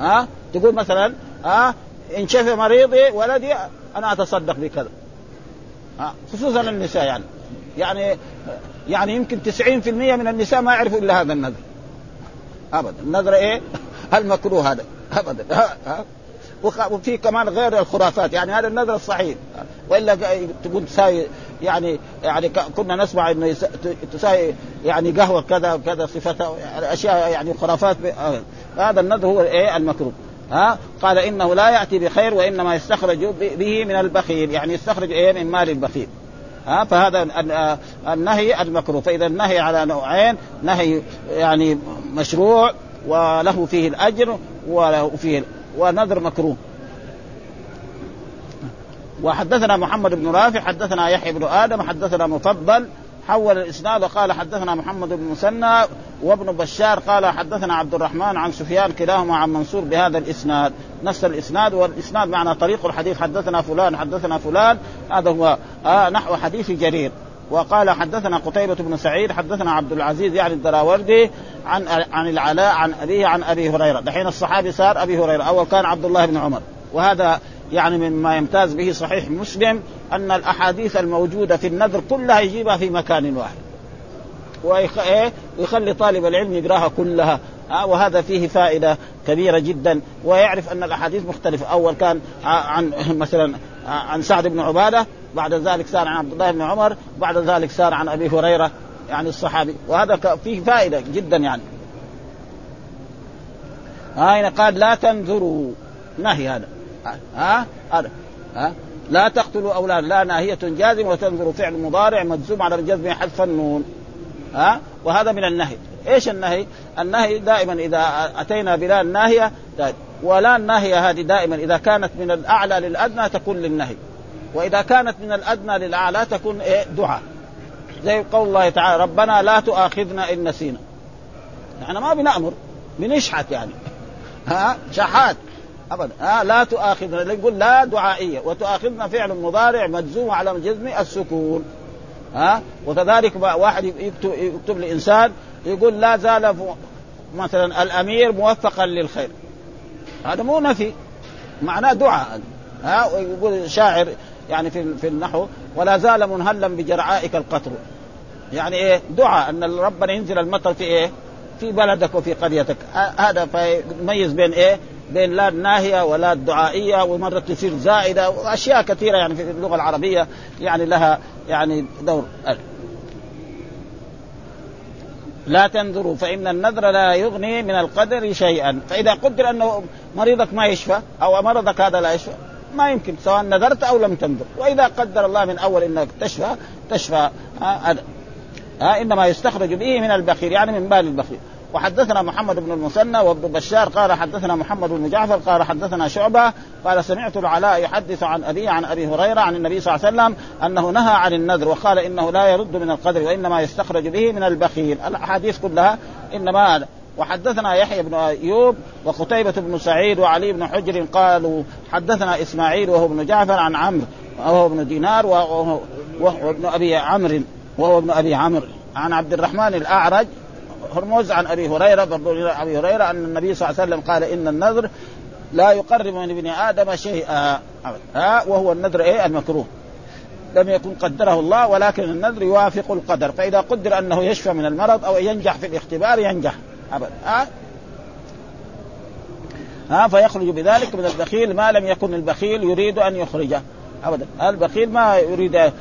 ها؟ تقول مثلا ها؟ إن شفي مريضي ولدي أنا أتصدق بكذا. خصوصا النساء يعني. يعني يعني يمكن 90% من النساء ما يعرفوا إلا هذا النذر. ابدا. النذر إيه؟ المكروه هذا. ابدا. وفي كمان غير الخرافات. يعني هذا النذر الصحيح. وإلا تقول تساوي يعني يعني كنا نسمع إنه تساوي يعني قهوة كذا وكذا صفتها أشياء يعني خرافات هذا النذر هو إيه؟ المكروه. ها؟ قال إنه لا يأتي بخير وإنما يستخرج به من البخيل. يعني يستخرج إيه؟ من مال البخيل. ها؟ فهذا النهي المكروه. فإذا النهي على نوعين نهي يعني مشروع وله فيه الأجر وله فيه ونذر مكروه. وحدثنا محمد بن رافع حدثنا يحيى بن آدم حدثنا مفضل حول الإسناد وقال حدثنا محمد بن مسنى وابن بشار قال حدثنا عبد الرحمن عن سفيان كلاهما عن منصور بهذا الإسناد. نفس الإسناد والإسناد معنى طريق الحديث. حدثنا فلان حدثنا فلان. هذا هو آه نحو حديث جرير. وقال حدثنا قتيبة بن سعيد حدثنا عبد العزيز يعني الدراوردي عن عن العلاء عن أبيه عن أبي هريرة. دحين الصحابي صار أبي هريرة. أول كان عبد الله بن عمر. وهذا يعني مما يمتاز به صحيح مسلم أن الأحاديث الموجودة في النذر كلها يجيبها في مكان واحد. ويخلي إيه؟ طالب العلم يقراها كلها. وهذا فيه فائدة كبيرة جدا. ويعرف أن الأحاديث مختلفة. أول كان عن مثلا عن سعد بن عبادة بعد ذلك صار عن عبد الله بن عمر بعد ذلك صار عن أبي هريرة يعني الصحابي. وهذا فيه فائدة جدا يعني. هنا قال لا تنذروا. نهي هذا. ها؟ هذا. ها؟ لا تقتلوا أولاد. لا ناهية جازم وتنظر فعل مضارع مجزوم على الجزم حذف النون. ها؟ وهذا من النهي. إيش النهي؟ النهي دائما إذا أتينا بلا الناهيه ولا الناهيه هذه دائما إذا كانت من الأعلى للأدنى تكون للنهي. وإذا كانت من الأدنى للأعلى تكون إيه؟ دعاء. زي قول الله تعالى ربنا لا تؤاخذنا إن نسينا. إحنا ما بنأمر بنشحت يعني. ها؟ شحات. ابدا. آه لا تؤاخذنا. يقول لا دعائية. وتؤاخذنا فعل مضارع مجزوم على الجزم السكون. ها آه وكذلك واحد يكتب, يكتب لإنسان يقول لا زال مثلا الأمير موفقا للخير. هذا مو نفي. معناه دعاء. ها آه ويقول شاعر يعني في في النحو ولا زال منهلا بجرعائك القطر. يعني إيه؟ دعاء. أن ربنا ينزل المطر في إيه؟ في بلدك وفي قريتك. هذا فيميز بين إيه؟ بين لا الناهيه ولا الدعائيه ومرة تصير زائدة وأشياء كثيرة يعني في اللغة العربية يعني لها يعني دور. لا تنذروا فإن النذر لا يغني من القدر شيئا. فإذا قدر أنه مريضك ما يشفى أو مرضك هذا لا يشفى ما يمكن سواء نذرت أو لم تنذر. وإذا قدر الله من أول أنك تشفى تشفى. آه آه إنما يستخرج به من البخيل يعني من بال البخيل. وحدثنا محمد بن المثنى وابن بشار قال حدثنا محمد بن جعفر قال حدثنا شعبة قال سمعت العلاء يحدث عن أبي عن أبي هريرة عن النبي صلى الله عليه وسلم أنه نهى عن النذر وقال إنه لا يرد من القدر وإنما يستخرج به من البخيل. الأحاديث كلها إنما وحدثنا يحيى بن أيوب وقتيبة بن سعيد وعلي بن حجر قالوا حدثنا إسماعيل وهو ابن جعفر عن عمرو وهو ابن دينار وهو ابن أبي عمرو وهو ابن أبي عمرو. عن عبد الرحمن الأعرج هرمز عن أبي هريرة برضو أبي هريرة أن النبي صلى الله عليه وسلم قال إن النذر لا يقرب من ابن آدم شيئا ها وهو النذر إيه؟ المكروه. لم يكن قدره الله ولكن النذر يوافق القدر. فإذا قدر أنه يشفى من المرض أو ينجح في الاختبار ينجح أبدا. ها؟ ها فيخرج بذلك من البخيل ما لم يكن البخيل يريد أن يخرجه. ابدا. البخيل ما يريد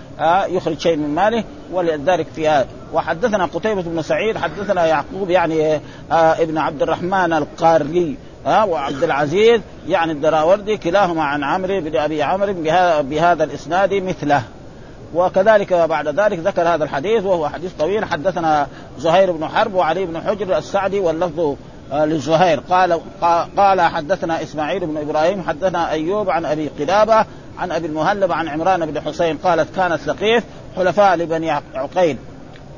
يخرج شيء من ماله ولذلك في هذا. وحدثنا قتيبة بن سعيد حدثنا يعقوب يعني ابن عبد الرحمن القاري ها وعبد العزيز يعني الدراوردي كلاهما عن عمرو بن أبي عمرو بهذا الإسناد مثله. وكذلك بعد ذلك ذكر هذا الحديث وهو حديث طويل. حدثنا زهير بن حرب وعلي بن حجر السعدي واللفظ لزهير قال قال حدثنا إسماعيل بن إبراهيم حدثنا أيوب عن أبي قلابة عن أبي المهلب عن عمران بن حسين قالت كانت ثقيف حلفاء لبني عقيل.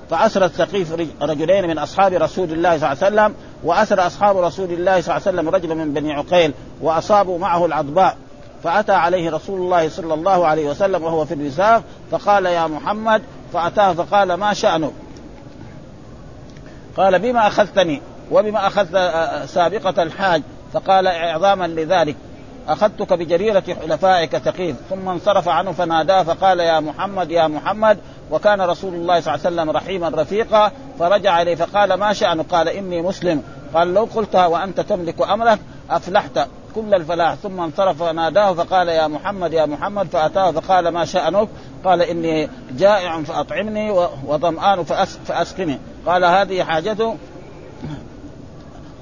فأسرت ثقيف رجلين من أصحاب رسول الله صلى الله عليه وسلم وأسر أصحاب رسول الله صلى الله عليه وسلم رجلا من بني عقيل وأصابوا معه العضباء. فأتى عليه رسول الله صلى الله عليه وسلم وهو في الوساق فقال يا محمد فأتاه فقال ما شأنك؟ قال بما أخذتني وبما أخذت سابقة الحاج فقال إعظاما لذلك. أخذتك بجريرة حلفائك ثقيف ثم انصرف عنه فناداه فقال يا محمد يا محمد. وكان رسول الله صلى الله عليه وسلم رحيما رفيقا. فرجع إليه فقال ما شأنه قال إني مسلم. قال لو قلتها وأنت تملك أمرك أفلحت كل الفلاح. ثم انصرف فناداه فقال يا محمد يا محمد. فأتاه فقال ما شأنك؟ قال إني جائع فأطعمني وظمآن فأسقني. قال هذه حاجته؟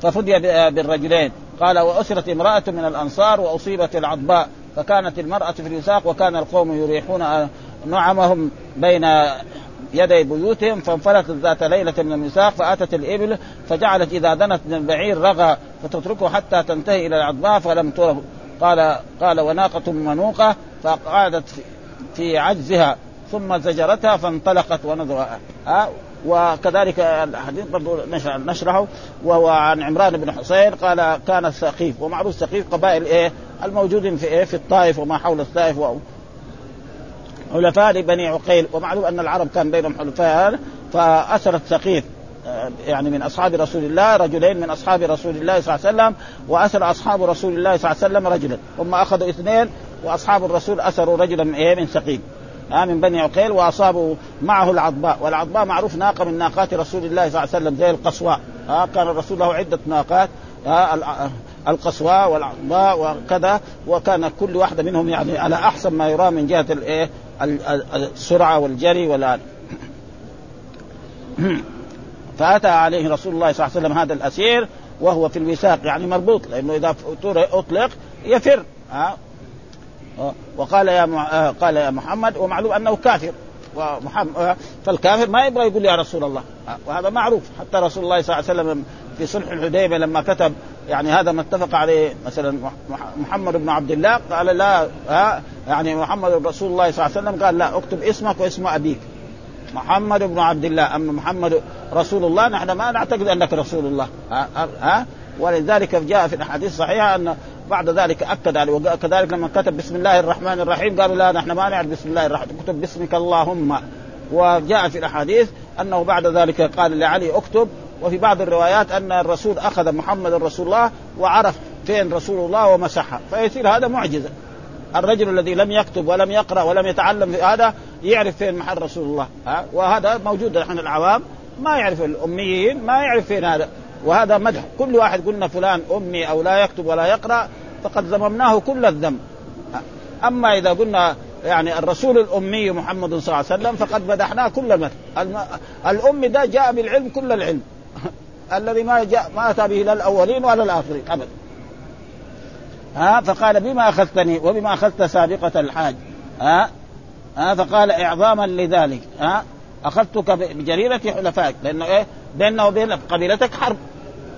ففدي بالرجلين. قال وأسرت امرأة من الأنصار وأصيبت العضباء فكانت المرأة في الوساق وكان القوم يريحون نعمهم بين يدي بيوتهم فانفلتت ذات ليلة من المساق فأتت الإبل فجعلت إذا دنت من البعير رغى فتتركه حتى تنتهي إلى العضباء فلم تره قال قال وناقة منوقة فقعدت في عجزها ثم زجرتها فانطلقت ونظر ها؟ وكذلك الحديث برضو نشرحه وهو عن عمران بن حسين قال كان السقيف ومعروف سقيف قبائل إيه؟ الموجودين في إيه؟ في الطائف وما حول الطائف حلفاء لبني عقيل ومعلوم أن العرب كان بينهم حلفاء فأسرت سقيف آه، يعني من أصحاب رسول الله رجلين من أصحاب رسول الله صلى الله عليه وسلم وأسر أصحاب رسول الله صلى الله عليه وسلم رجلا ثم أخذوا اثنين وأصحاب الرسول أسروا رجلا من إيه؟ من سقيف. آه من بني عقيل وأصابوا معه العضباء. والعضباء معروف ناقة من ناقات رسول الله صلى الله عليه وسلم زي القصواء. كان الرسول له عدة ناقات. القصواء والعضباء وكذا. وكان كل واحدة منهم يعني على أحسن ما يرام من جهة الايه السرعة والجري والآن فأتى عليه رسول الله صلى الله عليه وسلم هذا الأسير وهو في الوثاق. يعني مربوط لأنه إذا أطلق يفر. وقال يا آه، قال يا محمد ومعلوم أنه كافر. ومحمد آه، فالكافر ما يبغى يقول يا رسول الله. وهذا معروف. حتى رسول الله صلى الله عليه وسلم في صلح الحديبيه لما كتب يعني هذا ما اتفق عليه مثلا محمد بن عبد الله قال لا ها يعني محمد رسول الله صلى الله عليه وسلم قال لا اكتب اسمك واسم أبيك. محمد بن عبد الله أما محمد رسول الله نحن ما نعتقد أنك رسول الله. ها, ها ولذلك جاء في الأحاديث الصحيحة أن بعد ذلك أكد عليه وكذلك لما كتب بسم الله الرحمن الرحيم قالوا لا نحن ما نعرف بسم الله الرحمن كتب باسمك اللهم. وجاء في الأحاديث أنه بعد ذلك قال لعلي اكتب وفي بعض الروايات أن الرسول أخذ محمد رسول الله وعرف فين رسول الله ومسحها فيصير هذا معجزة. الرجل الذي لم يكتب ولم يقرأ ولم يتعلم في هذا يعرف فين محل رسول الله. ها؟ وهذا موجود نحن العوام. ما يعرف الأميين ما يعرف فين هذا. وهذا مدح. كل واحد قلنا فلان أمي أو لا يكتب ولا يقرأ فقد ذممناه كل الذم أما إذا قلنا يعني الرسول الأمي محمد صلى الله عليه وسلم فقد مدحناه كل المدح. الأمي ده جاء بالعلم كل العلم. الذي ما جاء ما أتى به لا الأولين ولا الآخرين ابدا ها؟ فقال بما أخذتني وبما أخذت سابقة الحاج. ها؟ ها؟ فقال إعظاما لذلك. ها؟ أخذتك بجريرة حلفائك لأنه إيه؟ بيننا وبين قبيلتك حرب.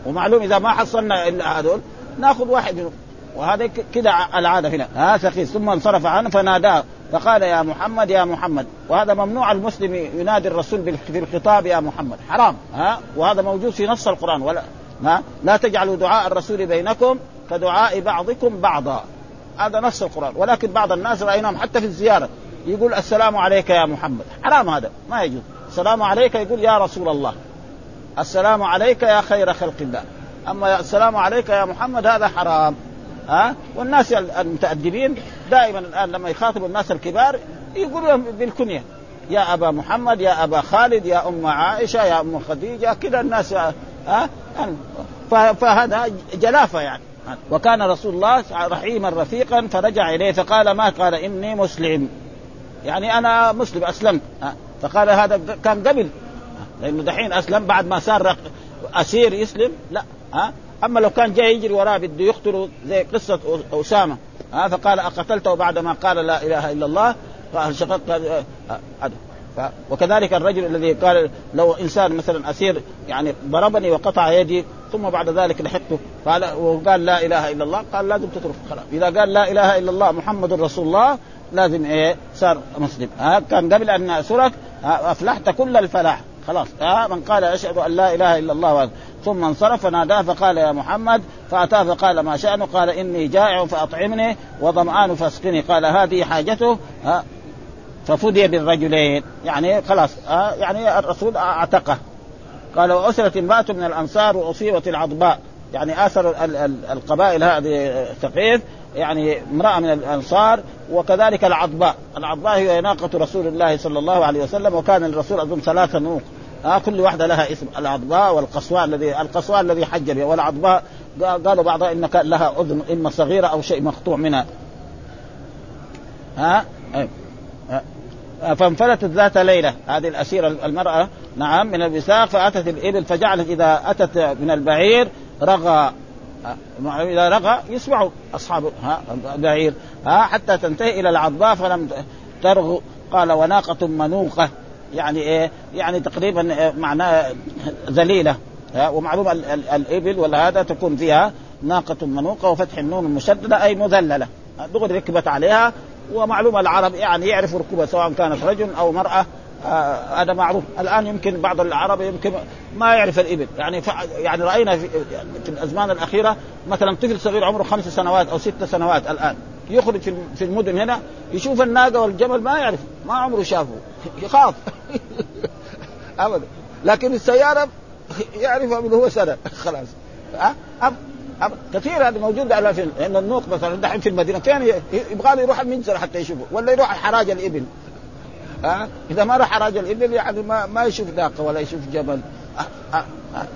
ومعلوم إذا ما حصلنا إلا هذول نأخذ واحد منهم. وهذا كده العادة هنا. ها سخيس ثم انصرف عنه فناداه. فقال يا محمد يا محمد. وهذا ممنوع المسلم ينادي الرسول في الخطاب يا محمد. حرام. ها؟ وهذا موجود في نص القرآن. ولا ها؟ لا تجعلوا دعاء الرسول بينكم كدعاء بعضكم بعضا. هذا نص القرآن. ولكن بعض الناس رأيناهم حتى في الزيارة. يقول السلام عليك يا محمد. حرام هذا. ما يجوز. السلام عليك يقول يا رسول الله. السلام عليك يا خير خلق الله. أما السلام عليك يا محمد هذا حرام. ها؟ والناس المتأدبين دائما الآن لما يخاطبوا الناس الكبار يقولوا لهم بالكنية يا أبا محمد يا أبا خالد يا أم عائشة يا أم خديجة كذا الناس ها؟ فهذا جلافة يعني. وكان رسول الله رحيما رفيقا فرجع إليه فقال ما قال؟ إني مسلم. يعني أنا مسلم أسلمت. فقال هذا كان قبل. لأنه دحين أسلم بعد ما صار أسير يسلم لا ها؟ أما لو كان جاي يجري وراه بده يقتله زي قصة أسامة ها؟ فقال أقتلته بعد ما قال لا إله إلا الله آه، آه، وكذلك الرجل الذي قال لو إنسان مثلا أسير يعني ضربني وقطع يدي ثم بعد ذلك لحقته قال وقال لا إله إلا الله قال لازم تترك خلاص. إذا قال لا إله إلا الله محمد رسول الله لازم إيه؟ صار مسلم ها؟ كان قبل أن اسرك أفلحت كل الفلاح. خلاص. ها من قال أشهد أن لا إله إلا الله ثم انصرف فناداه فقال يا محمد فأتاه فقال ما شانه قال إني جائع فأطعمني وظمآن فاسقني. قال هذه حاجته؟ ها ففدي بالرجلين. يعني خلاص ها يعني الرسول اعتقه. قال وأسرت امرأة من الأنصار وأصيبت العضباء. يعني آثر القبائل هذه ثقيف يعني امرأة من الأنصار وكذلك العضباء، العضباء هي ناقة رسول الله صلى الله عليه وسلم وكان الرسول أظن ثلاثة نوق. آه كل واحدة لها اسم. العضباء والقصواء الذي القصواء الذي حج به والعضباء قالوا بعضها ان كان لها أذن إما صغيرة أو شيء مقطوع منها. ها آه؟ آه. فانفلتت ذات ليلة. هذه الأسيرة المرأة نعم من الوثاق فأتت الإبل فجعلت إذا أتت من البعير رغى إذا رغى يسمعوا أصحاب البعير ها حتى تنتهي إلى العضباء فلم ترغ. قال وناقة منوقة. يعني إيه؟ يعني تقريبا معناه ذليلة. ومعلوم الإبل ولا هذا تكون فيها ناقة منوقة وفتح النون المشددة أي مذللة. دغري ركبت عليها ومعلوم العرب يعني يعرف ركوبها سواء كانت رجل أو مرأة. هذا معروف. الآن يمكن بعض العرب يمكن ما يعرف الإبل. يعني يعني رأينا في, في الأزمان الأخيرة مثلا طفل صغير عمره خمس سنوات أو ست سنوات الآن يخرج في المدن هنا يشوف الناقه والجمل ما يعرف ما عمره شافه. يخاف. ابدا. لكن السيارة يعرفها من هو سنه خلاص. أه؟ كثير هذا موجود على في لأن النوق مثلا دحين في المدينة. كان يبغى له يروح المنزل حتى يشوفه ولا يروح حراج الإبل. ها؟ إذا ما راح حراج الإبل يعني ما ما يشوف ناقه ولا يشوف جبل.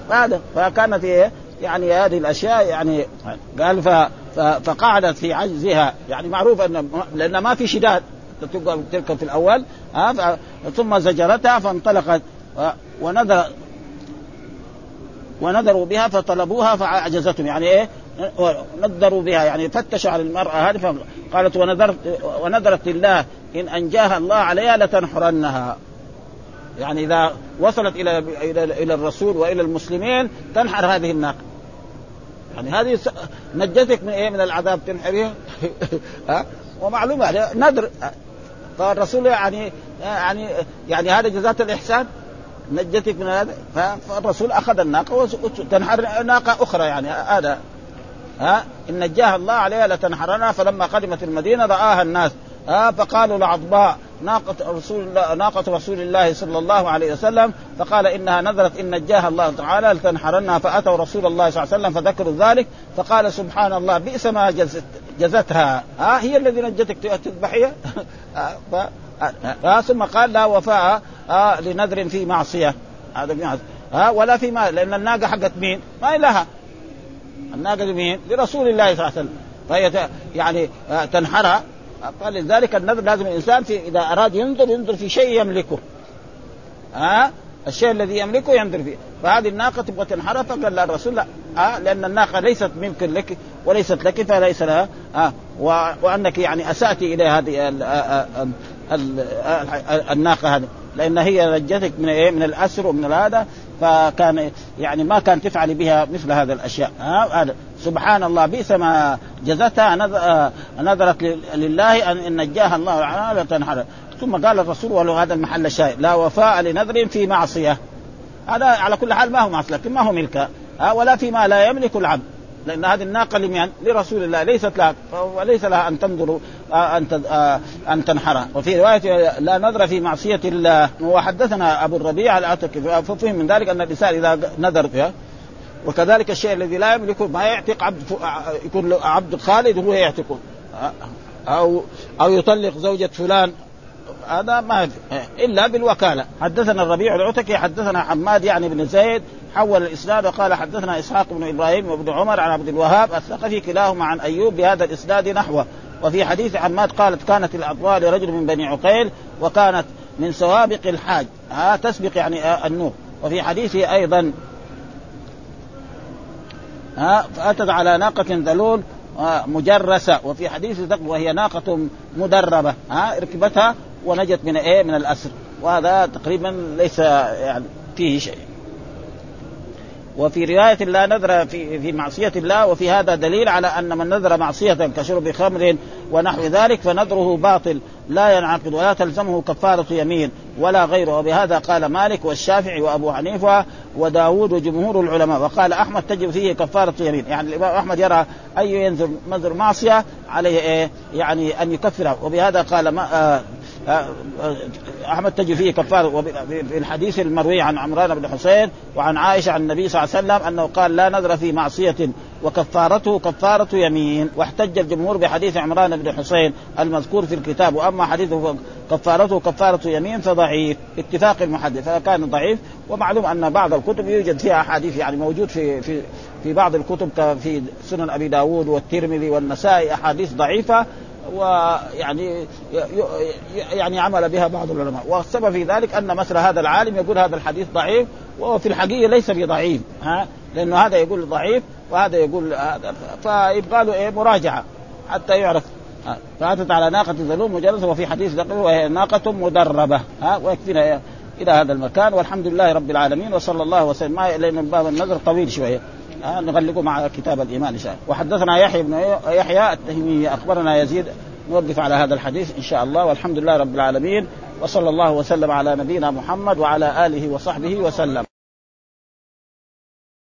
هذا. فكانت إيه يعني هذه الأشياء يعني قال ف... فقعدت في عجزها. يعني معروف أن لأن ما في شداد تركب في الأول ها. ثم زجرتها فانطلقت. ونظر ونظروا بها فطلبوها فأعجزتهم. يعني إيه؟ نظروا بها. يعني فتشوا على المرأة هذه قالت ونذرت ونذرت لله إن أنجاها الله عليها لتنحرنها. يعني إذا وصلت إلى إلى الرسول وإلى المسلمين تنحر هذه الناقة. يعني هذه نجتك من إيه؟ من العذاب تنحريها ها؟ ومعلومة. نذر فالرسول يعني يعني يعني هذا جزاة الإحسان. نجتك من هذا. فالرسول أخذ الناقة وتنحر ناقة أخرى يعني هذا. ها؟ إن نجاها الله عليها لتنحرنا فلما قدمت المدينة رآها الناس. ها فقالوا لعضباء ناقة رسول الله ناقة رسول الله صلى الله عليه وسلم فقال إنها نذرت إن نجاها الله تعالى لتنحرنها فأتوا رسول الله صلى الله عليه وسلم فذكروا ذلك فقال سبحان الله بئس ما جزت جزتها. ها هي الذي نجتك تذبحيها؟ ثم قال لا وفاء لنذر في معصية. هذا ها ولا في ما لأن الناقة حقت مين؟ ما لها. الناقة لمين؟ لرسول الله صلى الله عليه وسلم. فهي يعني تنحرها. فلذلك النذر لازم الإنسان في إذا أراد ينظر ينظر في شيء يملكه. ها؟ الشيء الذي يملكه ينظر فيه. فهذه الناقة تبغى تنحرها فقال لا الرسول لا. آه لأن الناقة ليست ملك لك وليست لك فليس لها. آه وأنك يعني أسأتي إلى هذه ال ال ال الناقة هذه. لأن هي نجتك من إيه؟ من الأسر ومن هذا فكان يعني ما كان تفعل بها مثل هذا الأشياء. هذا. سبحان الله بئس ما جزتها نذرت لله أن نجاها الله تعالى تنحر ثم قال الرسول وله هذا المحل الشاهد لا وفاء لنذر في معصية. هذا على كل حال ما هو معصية لكن ما هو ملكا ولا فيما لا يملك العبد. لأن هذه الناقة لمن؟ لرسول الله. ليست لها وليس لها أن تنظر أن أن تنحرها وفي رواية لا نذر في معصية الله. وحدثنا أبو الربيع العتكي. ففهم من ذلك أن الانسان إذا نذر فيها وكذلك الشيء الذي لا يملكه ما يعتق عبد يكون عبد خالد هو يعتقه. أو أو يطلق زوجة فلان. هذا ما إلا بالوكالة. حدثنا الربيع العتكي حدثنا حماد يعني بن زيد حول الإسناد وقال حدثنا إسحاق بن إبراهيم وابن عمر عن عبد الوهاب الثقفي كلاهما عن أيوب بهذا الإسناد نحوه. وفي حديث حماد قالت كانت الاطوال لرجل من بني عقيل وكانت من سوابق الحاج. ها تسبق يعني النور. وفي حديثه أيضا ها فأتت على ناقة ذلول مجرسة. وفي حديث وهي ناقة مدربة. ها ركبتها ونجت من إيه؟ من الأسر. وهذا تقريبا ليس يعني فيه شيء. وفي رواية لا نذر في في معصية الله وفي هذا دليل على أن من نذر معصية كشرب خمر ونحو ذلك فنذره باطل. لا ينعقد ولا تلزمه كفارة يمين ولا غيره. وبهذا قال مالك والشافعي وأبو حنيفة وداود وجمهور العلماء. وقال أحمد تجب فيه كفارة يمين. يعني الإمام أحمد يرى أي ينذر نذر معصية عليه إيه؟ يعني أن يكفره. وبهذا قال ما آه أحمد تجد فيه كفاره في الحديث المروي عن عمران بن حسين وعن عائشة عن النبي صلى الله عليه وسلم أنه قال لا نذر في معصية وكفارته كفارة يمين واحتج الجمهور بحديث عمران بن حسين المذكور في الكتاب وأما حديثه كفارته كفارة يمين فضعيف اتفاق المحدث فكان ضعيف ومعلوم أن بعض الكتب يوجد فيها أحاديث يعني موجود في في في بعض الكتب في سنن أبي داود والترمذي والنسائي أحاديث ضعيفة ويعني يعني عمل بها بعض العلماء. والسبب في ذلك أن مثل هذا العالم يقول هذا الحديث ضعيف وهو في الحقيقة ليس بضعيف ها؟ لأنه هذا يقول ضعيف وهذا يقول هذا. فيبقى له إيه؟ مراجعة حتى يعرف. فأتت على ناقة ذلول مجلسة وفي حديث دقيق وهي ناقة مدربة ها؟ ويكفينا إلى هذا المكان والحمد لله رب العالمين وصلى الله وسلم. لأن باب النظر طويل شوية. ها نغلقه مع كتاب الإيمان إن شاء الله. وحدثنا يحيى بن يحيى التهمي أخبرنا يزيد نوقف على هذا الحديث إن شاء الله والحمد لله رب العالمين وصلى الله وسلم على نبينا محمد وعلى آله وصحبه وسلم.